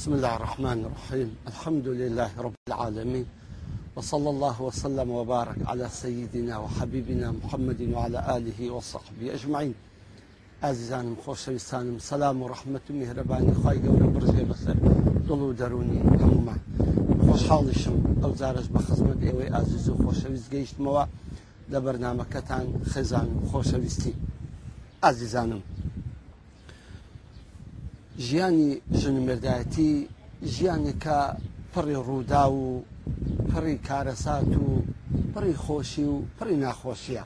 بسم الله الرحمن الرحيم الحمد لله رب العالمين وصلى الله وسلم وبارك على سيدنا وحبيبنا محمد وعلى آله وصحبه أجمعين عزیزانم خۆشەویستانم سەسلام سلام ورحمة مهربان میهرەبانی خی گەورە بڕژێ دلو دڵ و دەرونی هەمومان خۆشحاڵیشم ئەو زارش بە خزمەت ئێوەی ئازیز و خۆشەویست گەیشتمەوە خزان بەرنمەکەتان خێزان خۆشەویستی ژیانی ژنمردایەتی ژیانێکە پڕی ڕوودا و پڕی کارەسات و پڕی خۆشی و پڕی ناخۆشیە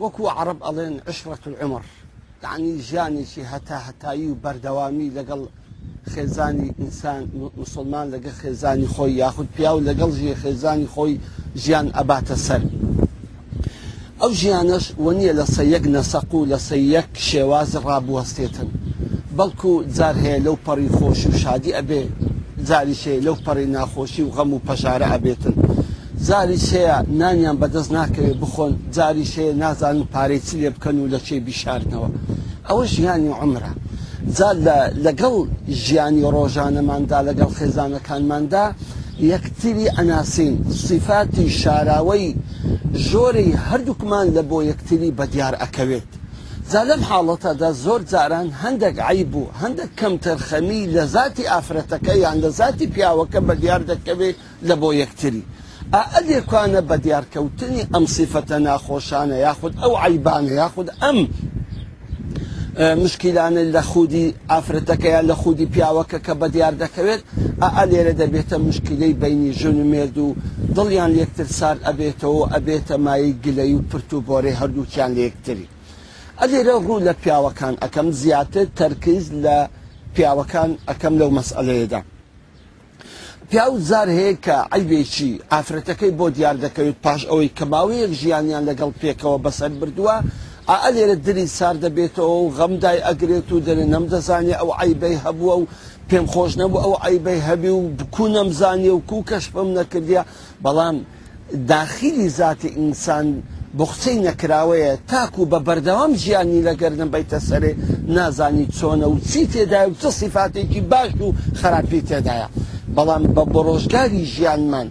وەکو عرب ئەڵێن عشرەت العمر دانی ژیانێکی هەتا هەتایی و بەردەوامی لەگەڵ خێزانی ئینسان مسلمان لەگە خێزانی خۆی یاخود پیا و لەگەڵ ژێ خێزانی خۆی ژیان ئەباتە سەر. ئەو ژیانش وە نییە لە سەیەک نەسەق و لە سەیەک شێواز ڕابوەستێتن. بەڵکو جار هەیە لەو پەڕی خۆشی و شادی ئەبێ زاریشەیە لەو پەڕی ناخۆشی و غەم و پەشارە ئەبێتن زاریشەیە نانیان بەدەست ناکەوێت بخۆن زاریشەیە نازانن پارەی چ لێ بکەن و لە چێ بیشارنەوە ئەوە ژیانی عمرە لەگەڵ ژیانی ڕۆژانەماندا لەگەڵ خێزانەکانماندا یەکتری ئەناسین سیفاتی شاراوەی ژۆرەی هەردووکمان لە بۆ یەکتری بەدیار ئەکەوێت جا لەم حاڵەتەدا زۆر جاران هەندێک عیب بوو هەندێک کەمتەرخەمی لە زاتی ئافرەتەکە یان لە زاتی پیاوەکە بە دیار دەکەوێت لە بۆ یەکتری ئەلێکوانە بە دیارکەوتنی ئەم سیفەتە ناخۆشانە یاخود ئەو عیبانە یاخود ئەم مشکیلانە لە خودی ئافرەتەکەیان لە خودی پیاوەکە کە بە دیار دەکەوێت ئا لێرە دەبێتە مشکلەی بینی ژن و مرد و دڵیان یەکتر سار ئەبێتەوە ئەبێتە مای گلەی و پرتوبۆرەی هەردووچیان لە یەکتری ئەلێرە ڕوو لە پیاوەکان ئەەکەم زیاتر تەرکیز لە پیاوەکان ئەەکەم لەو مەسئلەیەدا. پیاو زار هەیە کە ئەیبێکی ئافرەتەکەی بۆ دیار دەکەوێت پاش ئەوەی کەماوەیەک ژیانیان لەگەڵ پێکەوە بەسەر بردووە، ئەلێرە دری سار دەبێتەوە و غەمدای ئەگرێت و دەرێ نەمدەزانێ ئەو ئایبەی هەبووە و پێم خۆش نەبوو ئەو ئایبەی هەبی و بکو نەمزانێ و کو کەشپم نەکردیا بەڵام داخلی زیاتی ئینسان بۆ قسەی نەکراوەیە تاکو بە بەردەوام ژیانی لەگەردن بیتە سەرێ نازانی چۆنە و چی تێدای و چه سیفاتێکی باش و خراپی تێدایە بەڵام بە بڕۆژگاری ژیانمان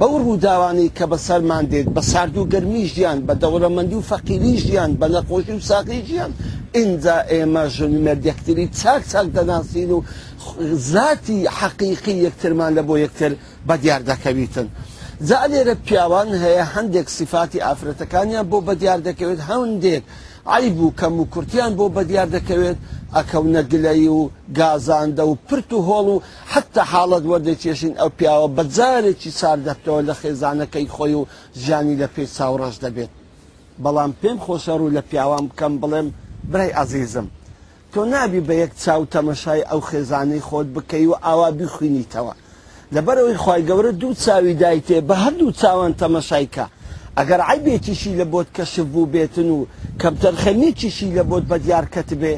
بەو ڕووداوانی کە بە سەرمان دێت بە سارد و گەرمی ژیان بە دەوڵەمەندی و فەقیری ژیان بە نەخۆشی و ساقی ژیان اینجا ئێمە ژنمێر یەکتری چاک چاک دەناسین و زاتی حەقیقی یەکترمان لە بۆ یەکتر بە دیار دەکەویتن. جا لێرە پیاوان هەیە هەندێک سیفاتی ئافرەتەکانیان بۆ بەدیار دەکەوێت هەندێک عیب و کەم و کورتیان بۆ بەدیار دەکەوێت ئەکەونە گلەی و گازاندە و پرت و هۆڵ و حتا حاڵت وەردەچێشین ئەو پیاوە بەجارێکی ساردەفتەوە لە خێزانەکەی خۆی و ژیانی لە پێی چاوڕەش دەبێت بەڵام پێم خۆشەر و لە پیاوان بکەم بڵێم برای عزیزم تۆ نابی بە یەک چاو تەمەشای ئەو خێزانەی خۆت بکەی و ئاوا بیخوینیتەوە لەبەرەوەی خی گەورە دوو چاوی دایتێ بە هەردوو چاوان تەمەشایکە ئەگەر عیبێتیشی لە بۆت کەشف بوو بێتن و کەمتەرخەنێکیشی لە بۆت بە دیارکەت بێ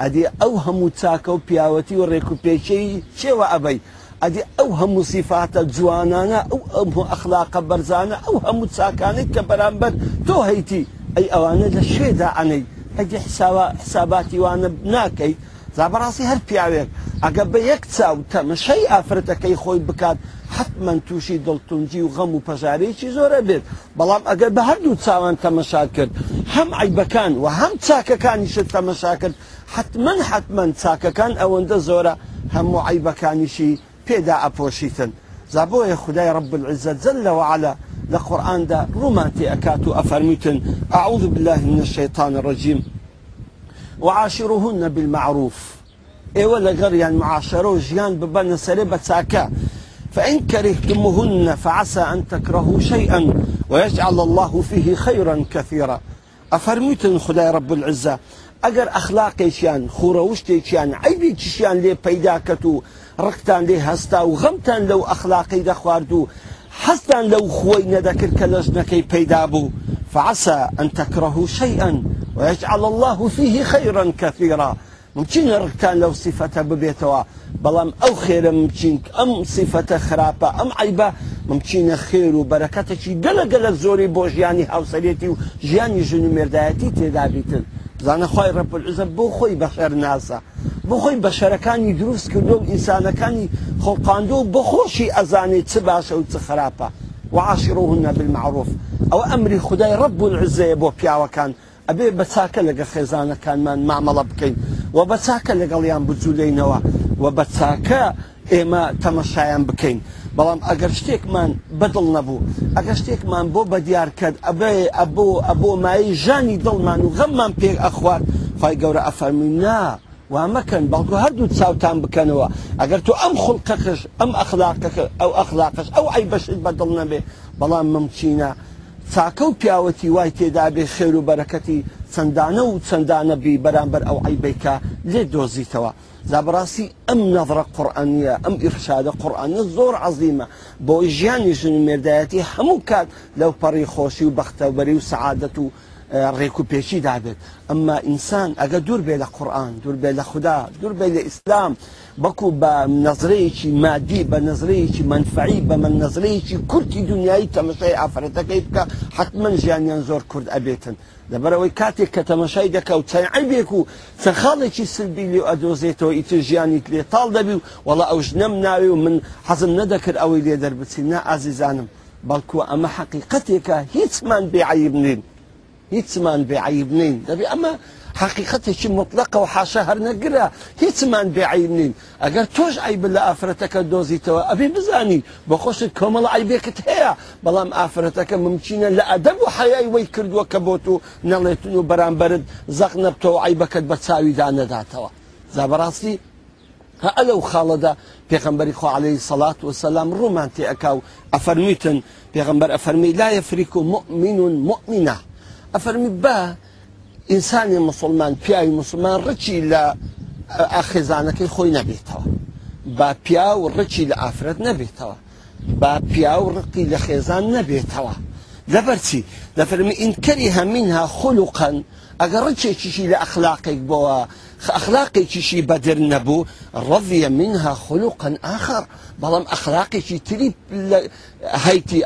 ئەدی ئەو هەموو چاکە و پیاوەتی و ڕێکوپێچەی چێوە ئەبەی ئەدی ئەو هەموو سیفاتە جوانانە ئەو ئەموو ئەخلاقە بەرزانە ئەو هەموو چاکانێک کە بەرامبەر تۆ هەیتی ئەی ئەوانە لە شێدا ئەنەی ئەدی حساباتی وانە ناکەیت زابڕاستی هەر پیاوێک ئەگە بە یەک چاو تەمەشەی ئافرەتەکەی خۆی بکات حتممە تووشی دڵتونجی و غەم و پەژارێکی زۆرە بێت بەڵام ئەگەر بە هەردوو چاوان تەمەشا کرد هەم عیبەکان و هەم چاکەکانیشت تەمەشا کرد حتمما حتمما چاکەکان ئەوەندە زۆرە هەموو عیبەکانیشی پێدا ئەپۆشیتن زابۆیە خدای ڕب العزت زل لەوە على لە قورآاندا ڕوومان تێ ئەکات و ئەفەرمیتن ئاعوذ بالله من الشيطان الرجیم وعاشروهن بالمعروف اي ولا غير يعني معاشروه جيان ببان سريبة ساكا فإن كرهتموهن فعسى أن تكرهوا شيئا ويجعل الله فيه خيرا كثيرا أفرميتن خداي رب العزة أجر أخلاقي شيان عیبێکیشیان شيان پەیداکەت شيان لي بيداكتو هەستا و غەمتان لو ئەخلاقی دەخوارد و حستان لو خۆی نەدەکرد کە بيدابو فعسى أن فعسا شيئا ويجعل الله فيه خيرا كثيرا ممکن ڕکتان لەو سیفەتە ببێتەوە بەڵام ئەو خێرە مچینک ئەم سیفەتە خراپە ئەم عیبە ممچینە خێر و بەرەکەتەکی گەلەگەلە زۆری بۆ ژیانی هاوسەرێتی و ژیانی ژن و مێردایەتی تێدابیتن زانە خۆی ڕپلعزە بۆ خۆی بەخێر ناسە بۆ خۆی بەشەرەکانی دروست کردو و ئینسانەکانی خۆقااندۆ بۆ خۆشی ئەزانێت چ باشە و چ خراپە وعاشڕوهن بالمعروف ئەو ئەمری خدای ڕب العزەیە بۆ پیاوەکان ئەبێ بە چاکە لەگە خێزانەکانمان مامەڵە بکەین و بە چاکە لەگەڵیان بجوولینەوە و بە چاکە ئێمە تەمەشایان بکەین بەڵام ئەگەر شتێکمان بەدڵ نەبوو ئەگە شتێکمان بۆ بە دیارکرد ئەبێ ئەبۆ ئەبۆ مای ژانی دڵمان و غەممان پێ ئەخوارد خی گەورە ئەفەرمینا. وامەکەن بەڵکو هەردوو چاوتان بکەنەوە ئەگەر تو ئەم خوڵقەکەش ئەم ئەخلاقەکە ئەو ئەخلاقش ئەو ئەی بەشت بەدڵ نەبێ بەڵام ممچینە چاکە و پیاوەتی وای تێدا بێ خێر و بەرەکەتی چەندانە و چەندانە بی بەرامبەر ئەو عیبیکە لێ دۆزیتەوە زابڕاستی ئەم نەڕە قورآانە ئەم ئیرشادە قورآانە زۆر عزیمە بۆ ژیانی ژن مێردایەتی هەموو کات لەو پەڕی خۆشی و بەختەوبەری و سعادەت و ڕێک و پێچی دابێت ئەمما ئینسان ئەگە دوور بێ لە قورآن دوور بێ لە خوددا دوور بێ لە ئیسلام بەکو بە نەزرەیەکی مادی بە نەزرەیەکی منفعی بە من نەزرەیەکی کورتی دنیای تەمەشای ئافرەتەکەی بکە حتمما ژیانیان زۆر کورد ئەبێتن لەبەرەوەی کاتێک کە تەمەشای دەکە و چەعیبێک و چەخاڵێکی سلبی لێ ئەدۆزێتەوە ئیتر ژیانیت لێ تاڵ دەبی و وڵە ئەوش نەم ناوێ و من حەزم نەدەکرد ئەوەی لێ دەربچین نا ئازیزانم بەڵکو ئەمە حەقیقەتێکە هیچمان بێعیب نین. هیچمان بێعیب نین دەبی ئەمە شيء مطلقة و نقرا هەرنەگرە هیچمان أجر توش عيب تۆش أفرتك لە توا أبي بزاني بخش بە عيبك تهيا بلام أفرتك بەڵام لا أدب لە ويكرد وكبوتو نلتنو وی برد زقنا بتو عيبك بتساوي و بەرامبرت زەق نەبتەوە ئایبەکەت بە چاویدا نەداتەوە زابڕاستی هە ئەلەو خاڵەدا پێغمبەری خۆ عليهەی سەلات و سەسلام مؤمن مؤمنة ئەفەرمی با ئینسانی مسلمان پیاوی مسلمان ڕچی لە ئاخێزانەکەی خۆی نەبێتەوە با پیا و ڕچی لە ئافرەت نەبێتەوە با پیا و ڕقی لە خێزان نەبێتەوە دەبەرچی دەفەرمی ئینکەری هەمینها خولوقەن ئەگەر ڕچێکیشی لە ئەخلاقێک بۆەوە ئەخلاقێکیشی بەدر نەبوو ڕەڤە منها خولوقەن آخر بەڵام ئەخلاقێکی تری هەیتی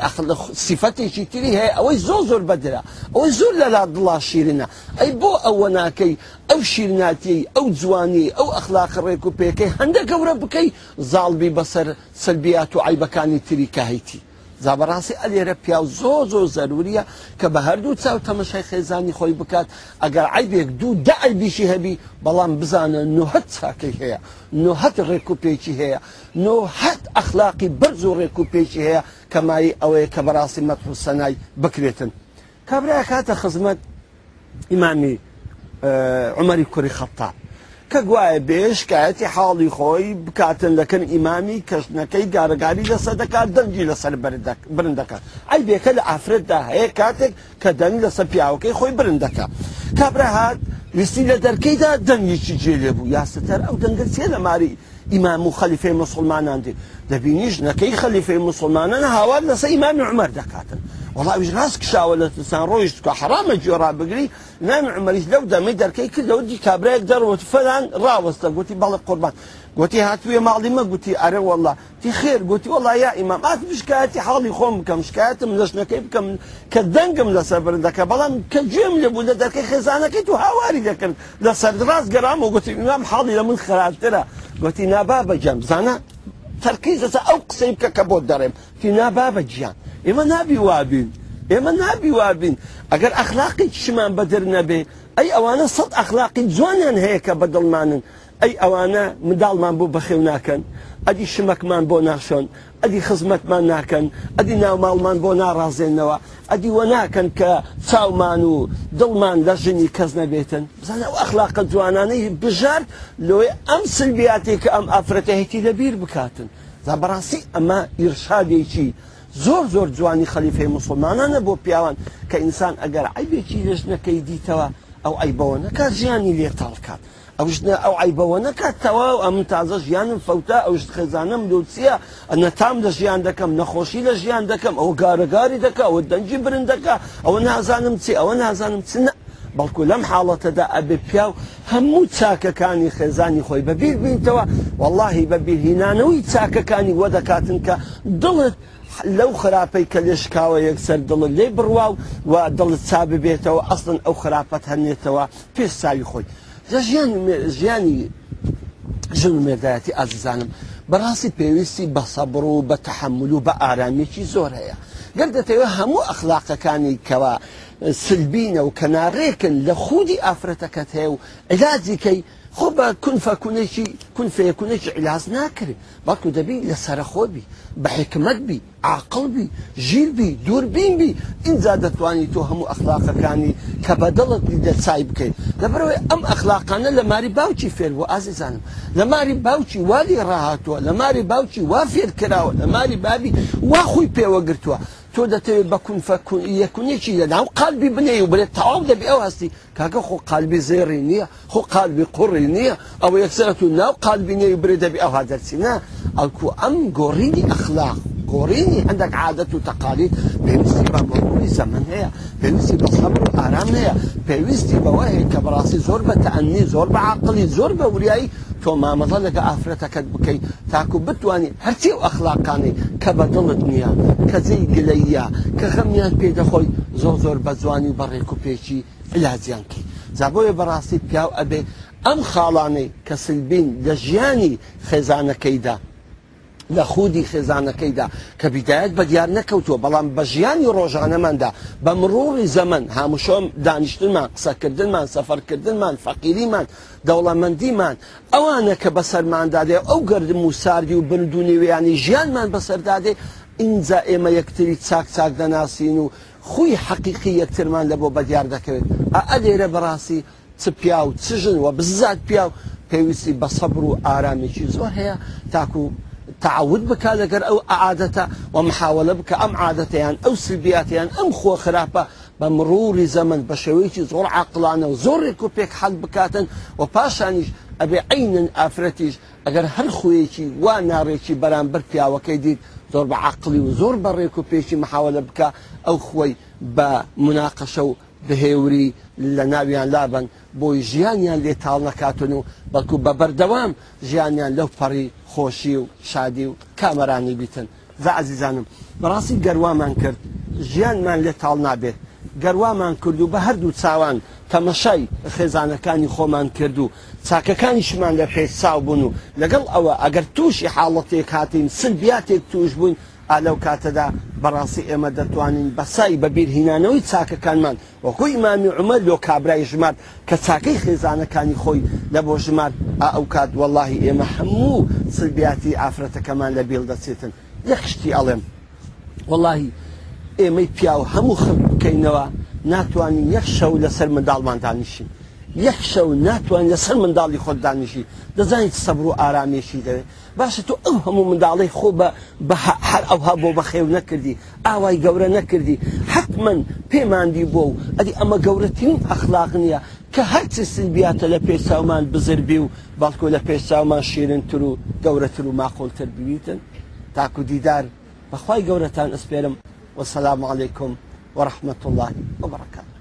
سیفەتێکی تری هەیە ئەوەی زۆ زۆر بەدرا ئەوە زۆر لەلا دڵا شیرنە ئەی بۆ ئەوە ناکەی ئەو شیرناتی ئەو جوانی ئەو ئەخلاق ڕێک و پێکەی هەندە گەورە بکەی زاڵبی بەسەر سلبیات و عیبەکانی تریکە هەیتی زابڕاستی ئەلێرە پیا زۆ زۆ زەروریە کە بە هەردوو چاو تەمەشای خێزانی خۆی بکات ئەگەر عیبێک دوو دایبیشی هەبی بەڵام بزانە نوهت چاکەی هەیە نوهت ڕێک و پێکی هەیە نوهت ئەخلاقی بەرز و ڕێک و پێکی هەیە کەمایی ئەوەیە کە بەڕاستی مەتحوسەنای بکرێتن کابرای کاتە خزمەت ئیمامی عمەری کوری خەبتاب کە گوایە بێشکایەتی حاڵی خۆی بکاتن لەکەن ئیمامی کەشتنەکەی گارەگاری لەسەر دەکات دەنگی لەسەر برندەکە ئەی بێکە لە ئافرەتدا هەیە کاتێک کە دەنگ لەسەر پیاوەکەی خۆی برندەکە کابرا هاات ویستی لە دەرکەیدا دەنگیی جێ لێ بوو یاسەتەر ئەو دەنگە چێ لە ماری ئیمام و خەلیفەی مسلمانان دی دەبینیش نەکەی خەلیفەی مسلمانان هاوار لەسەر ئیمامی عمەر دەکاتن. وڵاویش ڕاست کشاوە لە تسان ڕۆیش کە حرامە جێڕا بگری نامی عمەریش لەو دەمەی دەرکەی کردەوە دی کابراەک دەروەوت فەران ڕاوەستە گوتی بەڵە قوربان گوتی هاتوویە ماڵیمە گوتی ئەرە وڵا تی خێر گوتی وڵا یا ئیمام ئات بشکایەتی حاڵی خۆم بکەم شکایەتم لەشنەکەی بکەم کە دەنگم لەسەر برندەکە بەڵام کە گوێم لەبوو لە دەرکەی خێزانەکەی تو هاواری دەکرد لە سەردڕاست گەرام و گوتی ئیمام حاڵی لە من خراپترە گوتی نابا بەجەم زانە تەرکیزەسە ئەو قسەی بکە کە بۆ دەڕێم فینا بابە گیان ئێمە نابی وابین ئێمە نابی وابین ئەگەر ئەخلاقی شمان بەدر نەبێ ئەی ئەوانە سەد ئەخلاقی جوانیان هەیە کە بەدڵمانن ئەی ئەوانە منداڵمان بوو بەخێو ناکەن ئەدی شمەکمان بۆ ناشۆن ئەدی خزمەتمان ناکەن ئەدی ناوماڵمان بۆ ناڕازێنەوە ئەدی وە ناکەن کە چاومان و دڵمان لە ژنی کەس نەبێتن بزانە ئەخلاقە جوانانەی بژار لۆی ئەم سلبیاتی کە ئەم ئافرەتەهێتی لەبیر بکاتن دا بەڕاستی ئەمە ئیرشادێکی زۆر زۆر جوانی خەلیفی مسلمانانە بۆ پیاوان کە ئینسان ئەگەر عیبێکی لەژنەکەی دیتەوە ئەو ئەیبەوە نەکات ژیانی لێ تاڵکات. ئەوشنە ئەو عیبەوە نەکاتەوە ئەم تازە ژیانم فەوتە ئەوش خێزانم لوچیە ئەنە تام لە ژیان دەکەم نەخۆشی لە ژیان دەکەم ئەو گارەگاری دەکە ئەوە دەنجی برن دەکە ئەوە نازانم چی ئەوە نازانم چ بەڵکو لەم حاڵەتەدا ئەبێ پیاو هەموو چاکەکانی خێزانی خۆی بەبیر بینتەوە واللهی بەبیر هینانەوەی چاکەکانی وە دەکاتن کە دڵت لەو خراپەی کە لێشکاوە یەکسەر دڵت لێ بڕوا و و دڵت چاببێتەوە ئەسن ئەو خراپەت هەنێتەوە پێش ساوی خۆی ژیان ژیانی ژن مێدایەتی ئازیزانم بەڕاستی پێویستی بە سەبڕ و بە تەحمل و بە ئارامێکی زۆر هەیە گەر دەتەوێت هەموو ئەخلاقەکانی کەوا سلبینە و کەناڕێکن لە خودی ئافرەتەکەت هەیە و علاجیکەی خۆ بە کونفەکوونێکی کونفەیەکوونێکی علاز ناکرێت بەڵکو دەبی لە سەرخۆبی بە حکمەتبی عقلبی ژیربی دووربینبی اینجا دەتوانی تۆ هەموو ئەخلاقەکانی کە بەدڵەتی دەسای بکەیت لەبەرەوەی ئەم ئەخلاقانە لە ماری باوکی فێربوو ئازیزانم لە ماری باوکی والی ڕاهاتووە لە ماری باوکی وا فێر کراوە لە ماری بابی واخۆی پێوەگرتووە تو دا بکن بكون فكون يكون يشي دادم نعم، قلبی بنی بني بلی تعاو دبی او هستی که خو قلبی زیری نیه خو قلبی قری نیه او یک سر تو نه قلبی نیه بری دبی او هدرتی نه آلکو ام گرینی اخلاق غوريني عندك عادت وتقاليد تقالید پیوستی با هي زمان بصبر پیوستی با صبر و آرام هیا پیوستی با وحی کبراسی زور با زور با زور با تۆ مامەڵە لەگە ئافرەتەکەت بکەیت تاکو بتانی هەرچی و ئەخلاقانی کە بە دڵت نییە کەزەی گلەیە کە خەمیان پێدەخۆی زۆر زۆر بە جوانی و بەڕێک و پێچی فلازیانکی زابۆیە بەڕاستی پیاو ئەبێ ئەم خاڵانەی کە سلبین لە ژیانی خێزانەکەیدا لە خودی خێزانەکەیدا کە بیدایەت بە دیار نەکەوتووە بەڵام بە ژیانی ڕۆژانەماندا بە مرۆڕی زەمن هاموشۆم دانیشتنمان قسەکردنمان سەفەرکردنمان فەقیریمان دەوڵەمەندیمان ئەوانە کە بەسەرماندادێ ئەو گردم و ساردی و بندونیویانی ژیانمان بەسەردادێ اینجا ئێمە یەکتری چاک چاک دەناسین و خوی حەقیقی یەکترمان لە بۆ بەدیار دەکەوێت ئەلێرە بەڕاستی چ پیا و چژن و بزات پیا و پێویستی بە سەبر و ئارامێکی زۆر هەیە تاکو تعود بکە لەگەر ئەو عادەتە و محاولە بکە ئەم عادەتیان ئەو سلبیاتیان ئەم خۆ خراپە بە مڕوری زەمن بە شێوەیەکی زۆر عقلانە و زۆرێک و پێک حەل بکاتن و پاشانیش ئەبێ عینن ئافرەتیش ئەگەر هەر خویەکی وا ناڕێکی بەرامبەر پیاوەکەی دیت زۆر بە عقلی و زۆر بە ڕێک و پێشی محاولە بکە ئەو خۆی بە مناقەشە و بهێوری لە ناویان لابن بۆی ژیانیان لێ تاڵ نەکاتون و بەڵکو بە بەردەوام ژیانیان لەو پەڕی خۆشی و شادی و کامەرانی بیتن زە عزیزانم بەڕاستی گەروامان کرد ژیانمان لێ تاڵ نابێت گەروامان کرد و بە هەردوو چاوان تەمەشای خێزانەکانی خۆمان کرد و چاکەکانیشمان لە پێ ساو بوون و لەگەڵ ئەوە ئەگەر تووشی حاڵەتێک هاتین سلبیاتێک توش بووین ئالەو کاتەدا بەڕاستی ئێمە دەتوانین بەسای بەبییر هینانەوەی چاکەکانمان وەخۆی ئمامی عمە لۆ کابرای ژمار کە چاکەی خێزانەکانی خۆی لە بۆ ژمار ئەو کات وەڵی ئێمە هەموو سربیاتی ئافرەتەکەمان لە بێڵ دەچێتن یەخشتی ئەڵێم وەڵی ئێمەی پیاو هەموو خم بکەینەوە ناتوانین یەخ شەو لەسەر منداڵمان دانیشین یەک شەو ناتوان لەسەر منداڵی خۆت دانیشی دەزانیت سەبر و ئارامێشی دەوێت باشە تۆ ئەو هەموو منداڵی خۆ بە هەر ئەوها بۆ بەخێو نەکردی ئاوای گەورە نەکردی حتمما پێماندی بۆ و ئەدی ئەمە گەورەترین ئەخلاق نییە کە هەرچی سنبیاتە لە پێ چاومان بزر بێ و باڵکۆ لە پێ چاومان شیرنتر و گەورەتر و ماقۆلتر ببیتن تاکو دیدار بەخوای گەورەتان ئەسپێرم وسلام عليكم ورحمة الله وبركاته